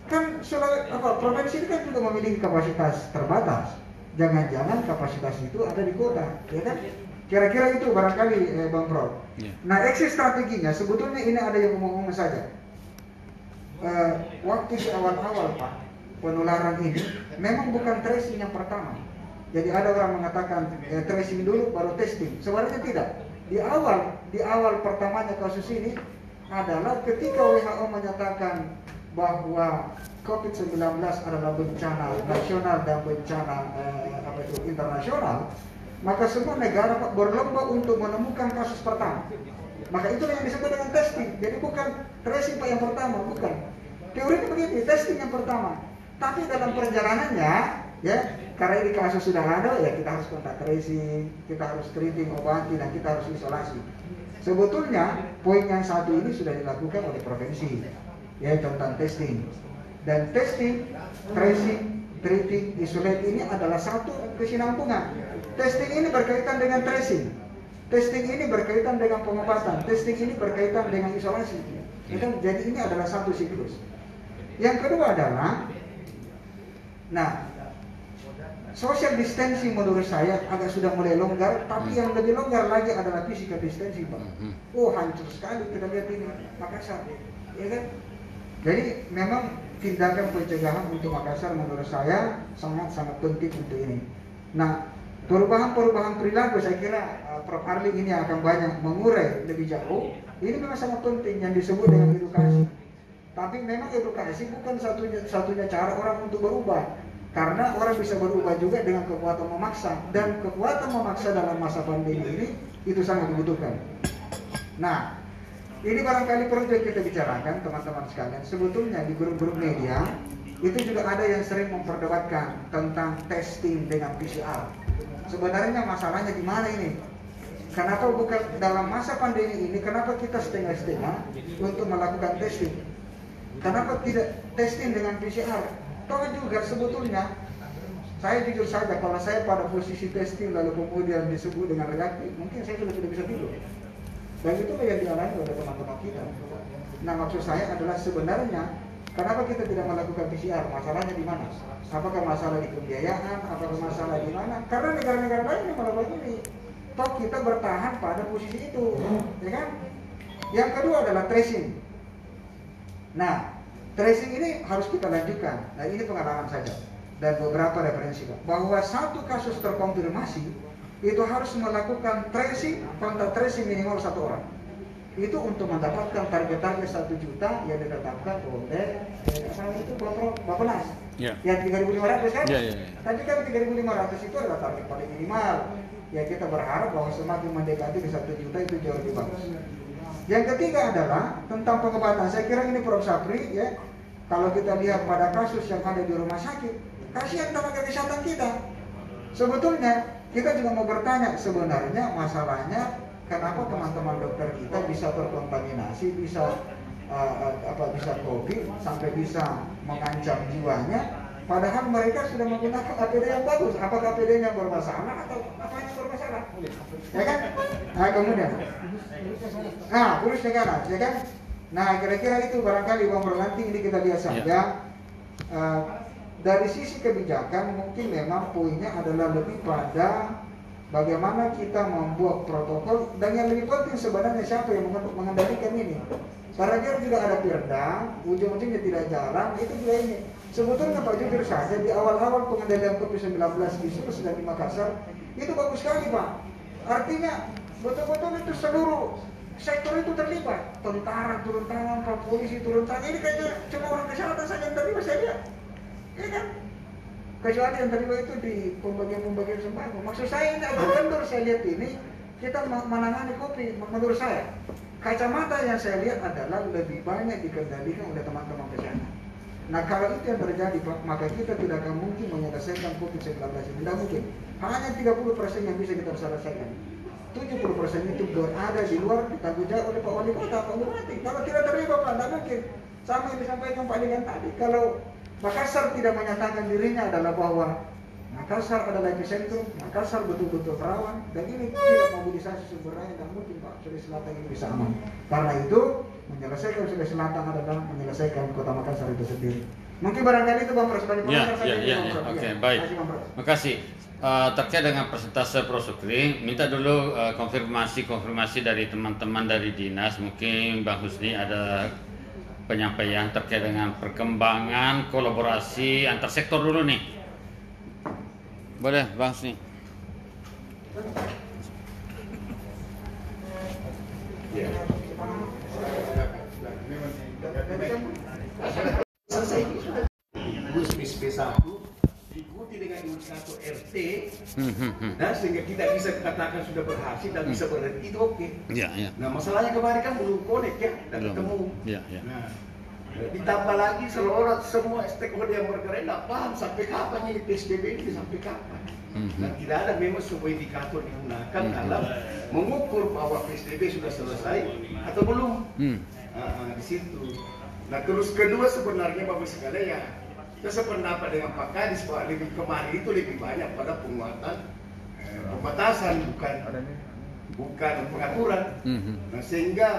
Kan Sulawesi, apa, provinsi ini kan juga memiliki kapasitas terbatas. Jangan-jangan kapasitas itu ada di kota, ya kan? Kira-kira itu barangkali eh, Bang Pro. Ya. Nah, exit strateginya sebetulnya ini ada yang ngomong-ngomong saja. Eh, waktu di awal-awal Pak penularan ini memang bukan tracing yang pertama. Jadi ada orang mengatakan eh, tracing dulu baru testing. Sebenarnya tidak. Di awal di awal pertamanya kasus ini adalah ketika WHO menyatakan bahwa COVID-19 adalah bencana nasional dan bencana eh, apa itu internasional, maka semua negara berlomba untuk menemukan kasus pertama. Maka itulah yang disebut dengan testing. Jadi bukan tracing yang pertama, bukan. Teorinya begitu, testing yang pertama. Tapi dalam perjalanannya, ya, karena ini kasus sudah ada, ya kita harus kontak tracing, kita harus treating, obati, dan kita harus isolasi. Sebetulnya poin yang satu ini sudah dilakukan oleh provinsi, ya tentang testing. Dan testing, tracing, treating, isolate ini adalah satu kesinambungan. Testing ini berkaitan dengan tracing. Testing ini berkaitan dengan pengobatan. Testing ini berkaitan dengan isolasi. Ya kan? Jadi ini adalah satu siklus. Yang kedua adalah, nah, social distancing menurut saya agak sudah mulai longgar, tapi yang lebih longgar lagi adalah physical distancing, Pak. Oh, hancur sekali kita lihat ini Makassar, ya kan? Jadi memang tindakan pencegahan untuk Makassar menurut saya sangat-sangat penting untuk ini. Nah, perubahan-perubahan perilaku saya kira uh, Prof. Arli ini akan banyak mengurai lebih jauh. Ini memang sangat penting yang disebut dengan edukasi. Tapi memang edukasi bukan satunya satunya cara orang untuk berubah. Karena orang bisa berubah juga dengan kekuatan memaksa dan kekuatan memaksa dalam masa pandemi ini itu sangat dibutuhkan. Nah, ini barangkali perlu kita bicarakan teman-teman sekalian. Sebetulnya di grup-grup media itu juga ada yang sering memperdebatkan tentang testing dengan PCR. Sebenarnya masalahnya di mana ini? Kenapa bukan dalam masa pandemi ini? Kenapa kita setengah-setengah untuk melakukan testing? Kenapa tidak testing dengan PCR? Toh juga sebetulnya saya jujur saja kalau saya pada posisi testing lalu kemudian disebut dengan reaktif, mungkin saya sudah tidak bisa tidur. Dan itu yang dialami oleh teman-teman kita. Nah maksud saya adalah sebenarnya kenapa kita tidak melakukan PCR? Masalahnya di mana? Apakah masalah di pembiayaan? Apakah masalah di mana? Karena negara-negara lain yang melakukan ini. Toh kita bertahan pada posisi itu, ya kan? Yang kedua adalah tracing. Nah, tracing ini harus kita lanjutkan. Nah, ini pengalaman saja dan beberapa referensi. Bahwa satu kasus terkonfirmasi itu harus melakukan tracing, kontak tracing minimal satu orang. Itu untuk mendapatkan target-target satu juta yang ditetapkan oleh eh, apa itu Bapak Bappenas. Ya. Yang 3.500 kan? Ya, ya, ya. Tapi kan 3.500 itu adalah target paling minimal. Ya kita berharap bahwa semakin mendekati di satu juta itu jauh lebih bagus. Yang ketiga adalah tentang pengobatan. Saya kira ini Prof. Sapri ya. Kalau kita lihat pada kasus yang ada di rumah sakit, kasihan tenaga kesehatan kita. Sebetulnya kita juga mau bertanya sebenarnya masalahnya kenapa teman-teman dokter kita bisa terkontaminasi, bisa uh, uh, apa bisa COVID sampai bisa mengancam jiwanya padahal mereka sudah menggunakan APD yang bagus. Apakah APD-nya bermasalah atau apa yang bermasalah? Ya kan? Nah kemudian. Nah kurus negara ya kan? Nah kira-kira itu barangkali Bang Bro nanti ini kita lihat saja. Uh, dari sisi kebijakan mungkin memang poinnya adalah lebih pada bagaimana kita membuat protokol dan yang lebih penting sebenarnya siapa yang mengendalikan ini? Dia juga ada perda ujung-ujungnya tidak jalan itu juga ini. Sebetulnya Pak jujur saja di awal-awal pengendalian COVID-19 di Sulawesi dan di Makassar itu bagus sekali Pak. Artinya betul-betul itu seluruh sektor itu terlibat. Tentara turun tangan, polisi turun tangan. Ini kayaknya cuma orang kesehatan saja yang terlibat saya lihat. Ya kan kecuali yang terlibat itu di pembagian-pembagian sembako maksud saya ini agak kendor saya lihat ini kita menangani kopi menurut saya Kacamata yang saya lihat adalah lebih banyak dikendalikan oleh teman-teman kesehatan. Nah kalau itu yang terjadi maka kita tidak akan mungkin menyelesaikan COVID-19 ini. Tidak mungkin. Hanya 30% yang bisa kita selesaikan. 70% itu berada di luar ditanggung jawab oleh Pak Wali Kota, Pak Bupati. Kalau tidak terlibat Pak, tidak mungkin. Sama yang disampaikan Pak Ligan tadi. Kalau Makassar tidak menyatakan dirinya adalah bahwa Makassar adalah epicentrum, Makassar betul-betul rawan dan ini tidak mobilisasi sumber daya dan mungkin Pak Sulawesi Selatan ini bisa aman. Karena itu menyelesaikan Sulawesi Selatan adalah menyelesaikan kota Makassar itu sendiri. Mungkin barangkali itu Bang dari Ya, ya, ya, ya. Oke, Iya. baik. Terima kasih. Eh, terkait dengan persentase prosukri, minta dulu eh, konfirmasi-konfirmasi dari teman-teman dari dinas. Mungkin Bang Husni ada penyampaian terkait dengan perkembangan kolaborasi antar sektor dulu nih. Boleh, Bang selesai satu RT hmm, hmm, hmm. nah, sehingga kita bisa katakan sudah berhasil dan bisa berhenti itu oke. Okay. Yeah, yeah. Nah masalahnya kemarin kan belum konek ya dan belum. ketemu. Yeah, yeah. Nah, ditambah lagi seluruh semua stakeholder yang bergerak tidak paham sampai kapan ini PSBB ini sampai kapan. Mm-hmm. Nah, tidak ada memang sebuah indikator digunakan mm-hmm. dalam mengukur bahwa PSBB sudah selesai atau belum. Mm. Nah, di situ. Nah terus kedua sebenarnya bapak sekalian ya sependapat dengan Pak Kadis bahwa lebih kemarin itu lebih banyak pada penguatan eh, pembatasan bukan bukan pengaturan. Hmm. Nah sehingga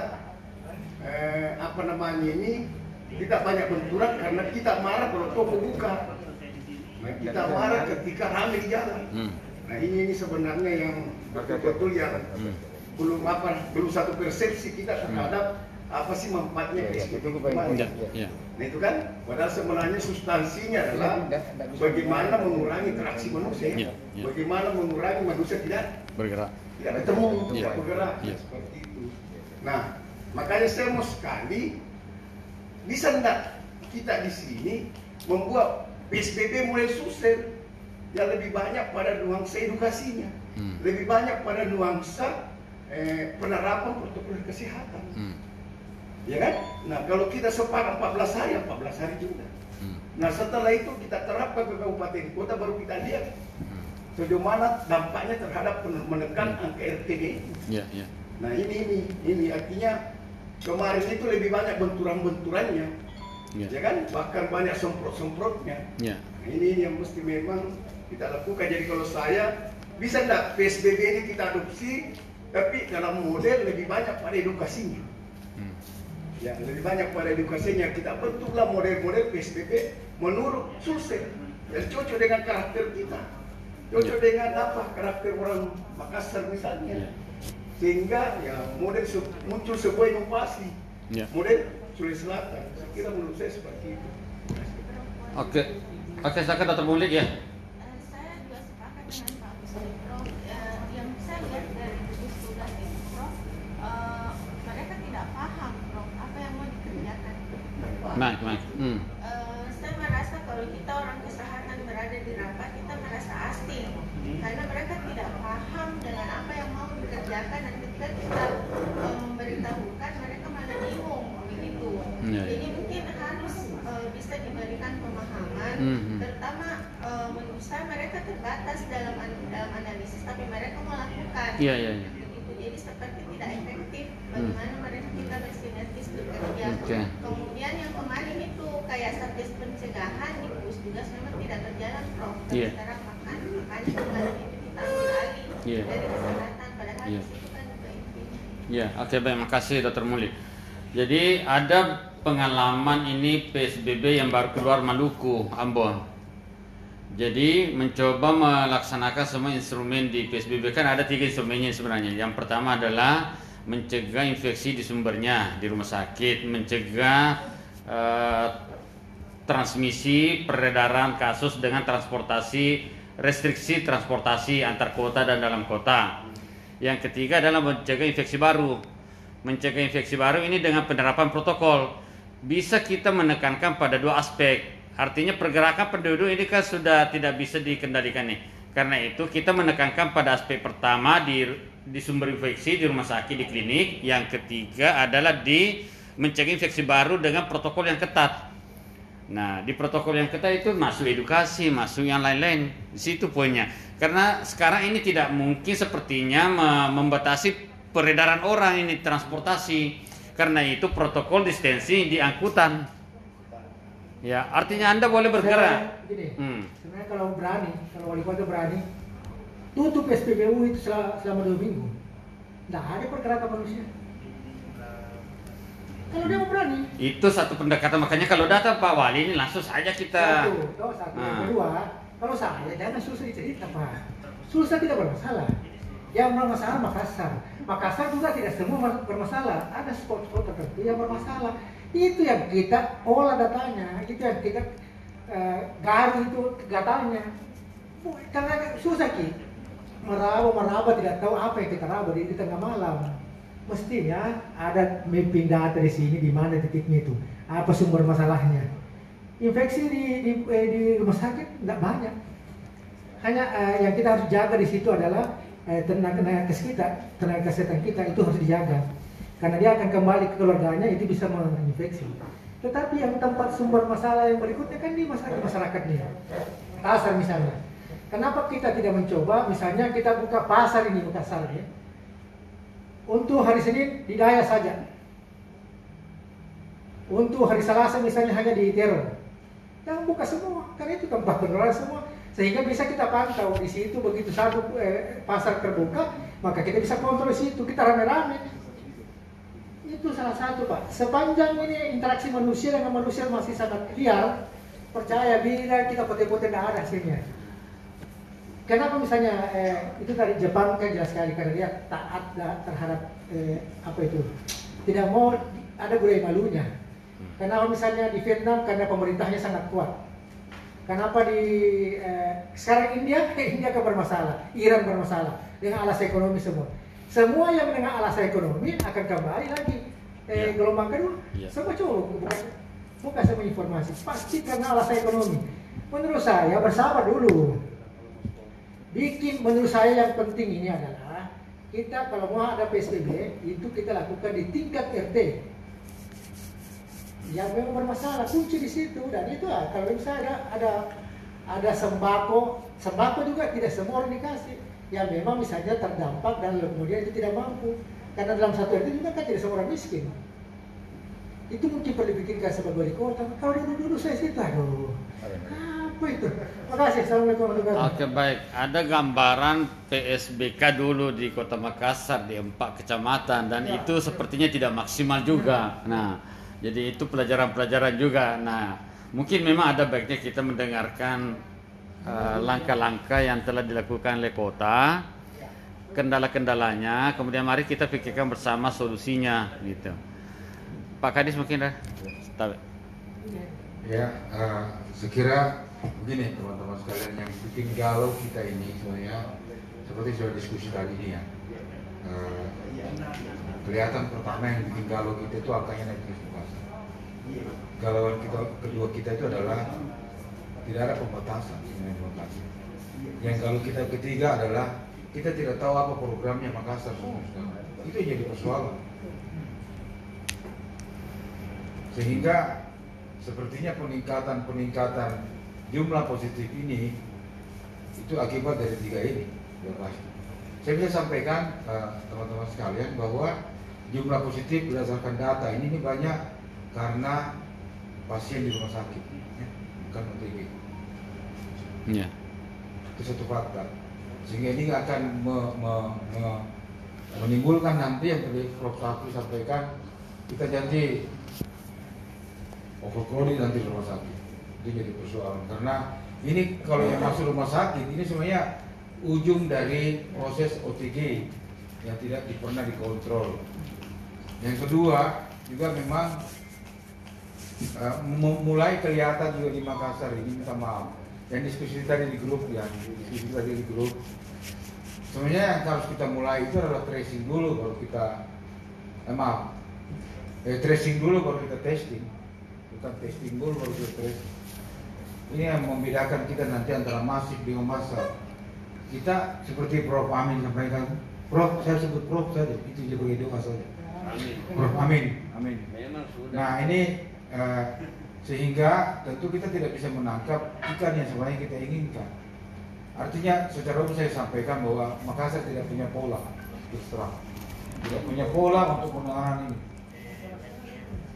eh, apa namanya ini kita banyak benturan karena kita marah kalau toko buka. Nah, kita marah ketika ramai di jalan. Hmm. Nah ini, ini sebenarnya yang betul-betul yang Hmm. belum apa belum satu persepsi kita terhadap apa sih manfaatnya Ya, ya. Ya, ya. Nah itu kan padahal sebenarnya substansinya adalah tidak bisa. bagaimana mengurangi interaksi manusia, Ya, ya. bagaimana mengurangi manusia tidak Bergerak. tidak ketemu, Ya. tidak bergerak Ya. seperti itu. Nah makanya saya mau sekali bisa enggak kita di sini membuat PSBB mulai sukses yang lebih banyak pada nuansa edukasinya, Hmm. lebih banyak pada nuansa eh, penerapan protokol kesehatan. Hmm. Ya kan? Nah, kalau kita sepakat 14 hari, ya 14 hari juga. Hmm. Nah, setelah itu kita terapkan ke kabupaten kota baru kita lihat Hmm. sejauh mana dampaknya terhadap menekan angka RTD. Ya, ya. Nah, ini ini ini artinya kemarin itu lebih banyak benturan-benturannya. Ya. Ya kan? Bahkan banyak semprot-semprotnya. Ya. Nah, ini yang mesti memang kita lakukan. Jadi kalau saya bisa enggak PSBB ini kita adopsi tapi dalam model lebih banyak pada edukasinya. Ya, lebih banyak pada edukasinya kita bentuklah model-model PSBB menurut Sulsel yang cocok dengan karakter kita, cocok Ya. dengan apa karakter orang Makassar misalnya, Ya. sehingga ya model se- muncul sebuah inovasi, Ya. model Sulawesi Selatan. Saya kira menurut saya seperti itu. Oke. Oke, silakan Dr. Mulik ya. Eh, saya juga sepakat dengan Pak. Eh, yang saya lihat dari gugus tugas itu Prof, eh, mereka tidak paham Prof apa yang mau dikerjakan. Baik, baik. Hmm. Eh, saya merasa kalau kita orang kesehatan berada di rapat kita merasa asing karena mereka tidak paham dengan apa yang mau dikerjakan dan ketika kita eh, memberitahukan mereka malah bingung begitu. Ya, ya. Jadi mungkin harus eh, bisa diberikan pemahaman Mhm. terutama eh, menurut saya mereka terbatas dalam dalam analisis tapi mereka melakukan Iya, iya, iya. Seperti tidak efektif bagaimana mereka kita bersinergis bekerja Oke. kemudian yang kemarin itu kayak satgas pencegahan di gugus tugas memang tidak berjalan prof Iya. sekarang makan makanya kemarin itu kita ambil alih Iya. dari kesehatan padahal Iya. di situ kan juga intinya Ya, oke baik, makasih Dr. Muli. Jadi ada pengalaman ini PSBB yang baru keluar Maluku, Ambon. Jadi mencoba melaksanakan semua instrumen di PSBB kan ada tiga instrumennya sebenarnya. Yang pertama adalah mencegah infeksi di sumbernya di rumah sakit, mencegah eh, transmisi peredaran kasus dengan transportasi restriksi transportasi antar kota dan dalam kota. Yang ketiga adalah mencegah infeksi baru. Mencegah infeksi baru ini dengan penerapan protokol bisa kita menekankan pada dua aspek. Artinya pergerakan penduduk ini kan sudah tidak bisa dikendalikan nih. Karena itu kita menekankan pada aspek pertama di di sumber infeksi di rumah sakit di klinik. Yang ketiga adalah di mencegah infeksi baru dengan protokol yang ketat. Nah, di protokol yang ketat itu masuk edukasi, masuk yang lain-lain. Di situ poinnya. Karena sekarang ini tidak mungkin sepertinya me- membatasi peredaran orang ini transportasi. Karena itu protokol distancing di angkutan. Ya, artinya Anda boleh bergerak. Sebenarnya Gini, Hmm. sebenarnya kalau berani, kalau wali kota berani, tutup SPBU itu selama, selama dua minggu. Tidak ada pergerakan manusia. Kalau dia mau berani, Itu satu pendekatan makanya kalau datang Pak Wali ini langsung saja kita Satu, satu. Ah. kedua, kalau saya jangan susah cerita Pak. Susah tidak bermasalah. Yang bermasalah Makassar. Makassar juga tidak semua mas- bermasalah. Ada spot-spot tertentu yang bermasalah. Itu yang kita olah datanya. Itu yang kita eh, garu itu datanya. Karena susah ki. Meraba meraba tidak tahu apa yang kita raba di, di tengah malam. Mestinya ada data di sini di mana titiknya itu. Apa sumber masalahnya infeksi di di, eh, di rumah sakit nggak banyak. Hanya eh, yang kita harus jaga di situ adalah eh, tenaga tenaga kes kita, tenaga kesehatan kita itu harus dijaga. Karena dia akan kembali ke keluarganya itu bisa menginfeksi. Tetapi yang tempat sumber masalah yang berikutnya kan di masyarakat masyarakatnya. Pasar misalnya. Kenapa kita tidak mencoba misalnya kita buka pasar ini buka pasar ya. Untuk hari Senin di Daya saja. Untuk hari Selasa misalnya hanya di teror. Jangan buka semua, karena itu tempat penularan semua. Sehingga bisa kita pantau di situ begitu satu eh, pasar terbuka, maka kita bisa kontrol di situ, kita rame-rame. Itu salah satu pak. Sepanjang ini interaksi manusia dengan manusia masih sangat liar, percaya bila kita pote-pote tidak ada hasilnya. Kenapa misalnya eh, itu dari Jepang kan jelas sekali karena dia taat terhadap eh, apa itu tidak mau ada budaya malunya. Kenapa misalnya di Vietnam karena pemerintahnya sangat kuat. Kenapa di eh, sekarang India India kan bermasalah, Iran bermasalah dengan alasan ekonomi semua. Semua yang dengan alasan ekonomi akan kembali lagi eh, Ya. gelombang kedua. Ya. Semua coba bukan, bukan semua informasi, pasti karena alasan ekonomi. Menurut saya bersabar dulu. Bikin menurut saya yang penting ini adalah kita kalau mau ada PSBB itu kita lakukan di tingkat RT yang memang bermasalah kunci di situ dan itu lah kalau misalnya ada ada ada sembako sembako juga tidak semua orang dikasih yang memang misalnya terdampak dan kemudian itu tidak mampu. Karena dalam satu RT juga kan tidak semua orang miskin. Itu mungkin perlu dipikirkan sebagai wali kota. Kalau dulu dulu saya situ aduh apa itu? Makasih. Assalamualaikum warahmatullahi wabarakatuh Oke baik, ada gambaran PSBK dulu di Kota Makassar di empat kecamatan dan Ya. itu sepertinya tidak maksimal juga. Nah, jadi itu pelajaran-pelajaran juga. Nah, mungkin memang ada baiknya kita mendengarkan langkah-langkah yang telah dilakukan oleh kota, kendala-kendalanya, kemudian mari kita pikirkan bersama solusinya gitu. Pak Kadis mungkin dah. Ya, eh, sekira begini teman-teman sekalian yang bikin galau kita ini sebenarnya seperti sudah diskusi tadi ini ya. Eh, kelihatan pertama yang bikin galau kita itu angkanya naik terus. Galauan kita kedua kita itu adalah tidak ada pembatasan Makassar. Yang kalau kita ketiga adalah kita tidak tahu apa programnya Makassar semua. Itu jadi persoalan. Sehingga sepertinya peningkatan-peningkatan jumlah positif ini itu akibat dari tiga ini ya. Saya bisa sampaikan eh, teman-teman sekalian bahwa jumlah positif berdasarkan data ini, ini banyak karena pasien di rumah sakit, ya, bukan OTG. Ya. Itu satu fakta. Sehingga ini akan me- me- me- menimbulkan nanti yang tadi Prof. Safri sampaikan kita janji overcrowding nanti rumah sakit itu jadi persoalan karena ini kalau yang masuk rumah sakit ini sebenarnya ujung dari proses OTG yang tidak pernah dikontrol yang kedua juga memang mu- mulai kelihatan juga di Makassar ini minta maaf yang diskusi tadi di grup ya diskusi tadi di grup. Sebenarnya yang harus kita mulai itu adalah tracing dulu baru kita eh, maaf. Eh, tracing dulu baru kita testing. Bukan testing dulu baru kita tracing. Ini yang membedakan kita nanti antara masif dengan massal. Kita seperti Prof. Amin sampaikan. Prof, saya sebut Prof saja, itu juga doa saja. Amin. Prof, amin, amin. Nah ini eh, sehingga tentu kita tidak bisa menangkap ikan yang sebenarnya kita inginkan. Artinya secara umum saya sampaikan bahwa Makassar tidak punya pola, terang. tidak punya pola untuk penanganan ini.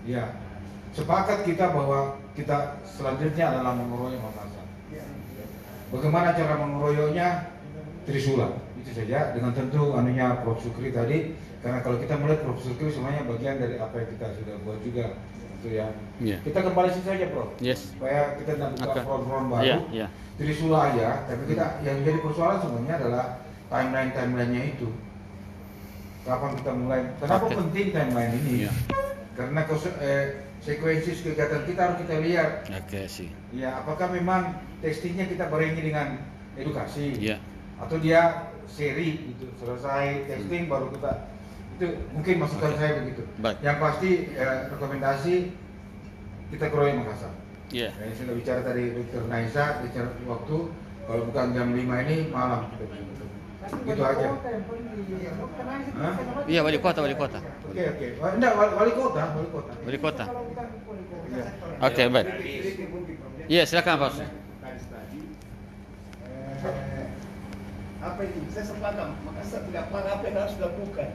Ya, sepakat kita bahwa kita selanjutnya adalah mengeroyok Makassar. Bagaimana cara mengeroyoknya? Trisula itu saja dengan tentu anunya Prof Sukri tadi karena kalau kita melihat Prof Sukri semuanya bagian dari apa yang kita sudah buat juga itu ya. Iya. Kita kembali sini saja Prof. Yes. Supaya kita tidak buka Oke. front-front baru. Iya, iya. Trisula aja, tapi kita yang jadi persoalan sebenarnya adalah timeline timelinenya itu. Kapan kita mulai? Kenapa Oke. penting timeline ini? Iya. Karena kos- eh, sekuensi kegiatan kita harus kita lihat. Oke sih. Ya, apakah memang testingnya kita barengi dengan edukasi? Iya. Atau dia seri gitu, selesai testing baru kita itu mungkin masukan Oke. saya begitu. Baik. Yang pasti eh, rekomendasi kita keroyok Makassar. Iya. Yang sudah bicara tadi Dr. Naisa, bicara waktu kalau bukan jam 5 ini malam kita bisa ketemu. Gitu aja. Hah? Iya wali kota, wali kota. Oke oke. Wah, Enggak wali, wali kota, wali kota. Wali kota. Iya. Oke, baik. Iya, silakan Pak. Ustaz. Tadi tadi, eh, apa ini? Saya sepakat, Makassar tidak paham apa yang harus dilakukan.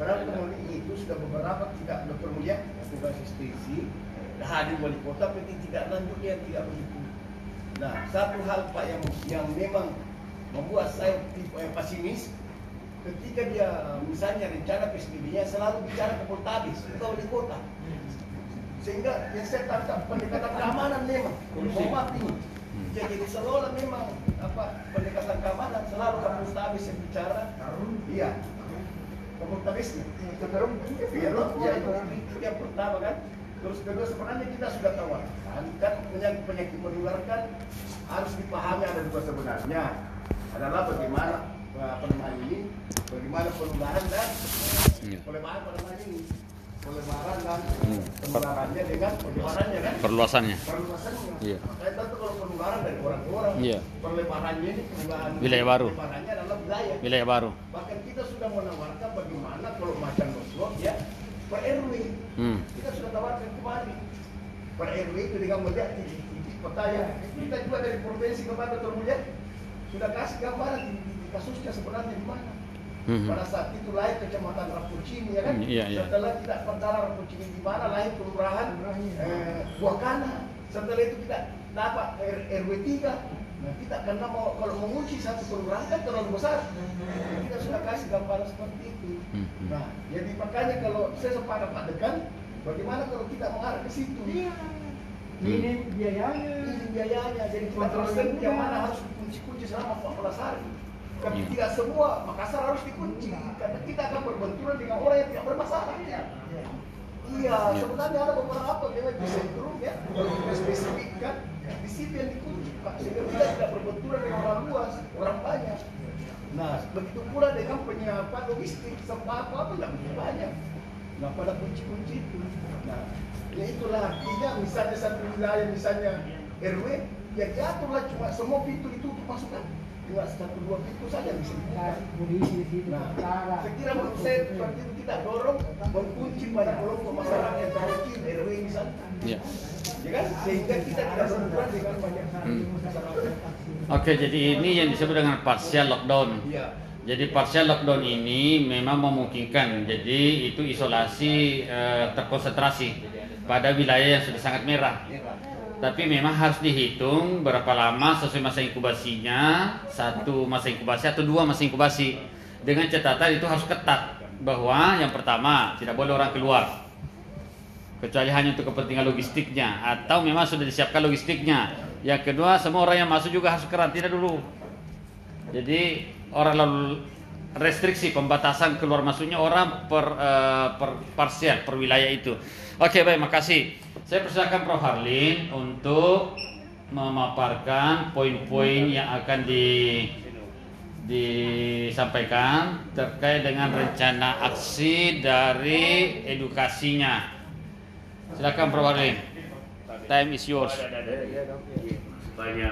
Karena kemudian itu sudah beberapa tidak dokter mulia, tugas asistensi, hadir wali kota, tapi tidak lanjutnya tidak begitu. Nah, satu hal Pak yang yang memang membuat saya tipe yang pesimis, ketika dia misalnya rencana PSBB-nya selalu bicara ke Poltabes, ke wali kota. Sehingga yang saya tangkap pendekatan keamanan memang, mohon ini. Ya, jadi seolah memang apa pendekatan keamanan selalu ke Poltabes yang bicara. Iya. Ke Poltabesnya. Iya loh, ya itu, itu yang pertama kan. Terus kedua sebenarnya kita sudah tawarkan kan penyakit penyakit menular kan harus dipahami ada dua sebenarnya adalah bagaimana apa namanya ini bagaimana penularan dan Iya. pelemahan pada ini pelebaran dan Hmm. penularannya dengan penularannya kan Perluasannya. perluasannya Iya. makanya tentu kalau penularan dari orang ke orang Iya. perlebarannya ini penularan Wilayah baru. adalah wilayah Wilayah baru. bahkan kita sudah menawarkan bagaimana kalau macan ya per RW Hmm. kita sudah tawarkan kemarin per RW itu dengan melihat peta ya kita juga dari provinsi kepada termulia sudah kasih gambaran titik-titik kasusnya sebenarnya di mana Mhm. pada saat itu lahir kecamatan Rapucini ya kan? Iya, iya. setelah kita pertara Rapucini di mana lahir kelurahan eh, Buakana. Setelah itu kita dapat R- RW 3 nah kita karena mau kalau mengunci satu kelurahan kan terlalu besar. Kita sudah kasih gambaran seperti itu. Mhm. nah jadi makanya kalau saya sepakat Pak Dekan bagaimana kalau kita mengarah ke situ? Minim biayanya. ini biayanya. Jadi kita Kontrol terus yang mana harus dikunci-kunci selama 14 hari tapi Iya. tidak semua Makassar harus dikunci. Karena kita akan berbenturan dengan orang yang tidak bermasalah iya Iya. sebenarnya ada beberapa memang di sentrum ya spesifikkan di situ yang dikunci Pak. Sehingga kita tidak berbenturan dengan orang luas orang banyak. Nah. Begitu pula dengan penyiapan logistik sembako apa tidak begitu banyak. Nah pada kunci-kunci itu. Nah ya itulah artinya misalnya satu wilayah misalnya RW ya jatuhlah cuma semua pintu ditutup masukkan cuma satu dua pintu saja bisa dibuka Polisi di situ. Nah, saya kira menurut saya seperti itu kita dorong mengunci banyak kelompok masyarakat yang terkecil RW misalnya, Iya. ya kan? Sehingga kita tidak berbenturan dengan banyak Hmm. Oke, jadi ini yang disebut dengan partial lockdown. Iya. Jadi partial lockdown ini memang memungkinkan. Jadi itu isolasi eh, terkonsentrasi pada wilayah yang sudah sangat merah. Tapi memang harus dihitung berapa lama sesuai masa inkubasinya, satu masa inkubasi atau dua masa inkubasi. Dengan catatan itu harus ketat bahwa yang pertama tidak boleh orang keluar kecuali hanya untuk kepentingan logistiknya atau memang sudah disiapkan logistiknya. Yang kedua, semua orang yang masuk juga harus karantina dulu. Jadi orang lalu restriksi pembatasan keluar masuknya orang per eh, per parsial per wilayah itu. Oke baik, makasih. Saya persilakan Prof Harlin untuk memaparkan poin-poin yang akan di disampaikan terkait dengan rencana aksi dari edukasinya. Silakan Prof Harlin. Time is yours. banyak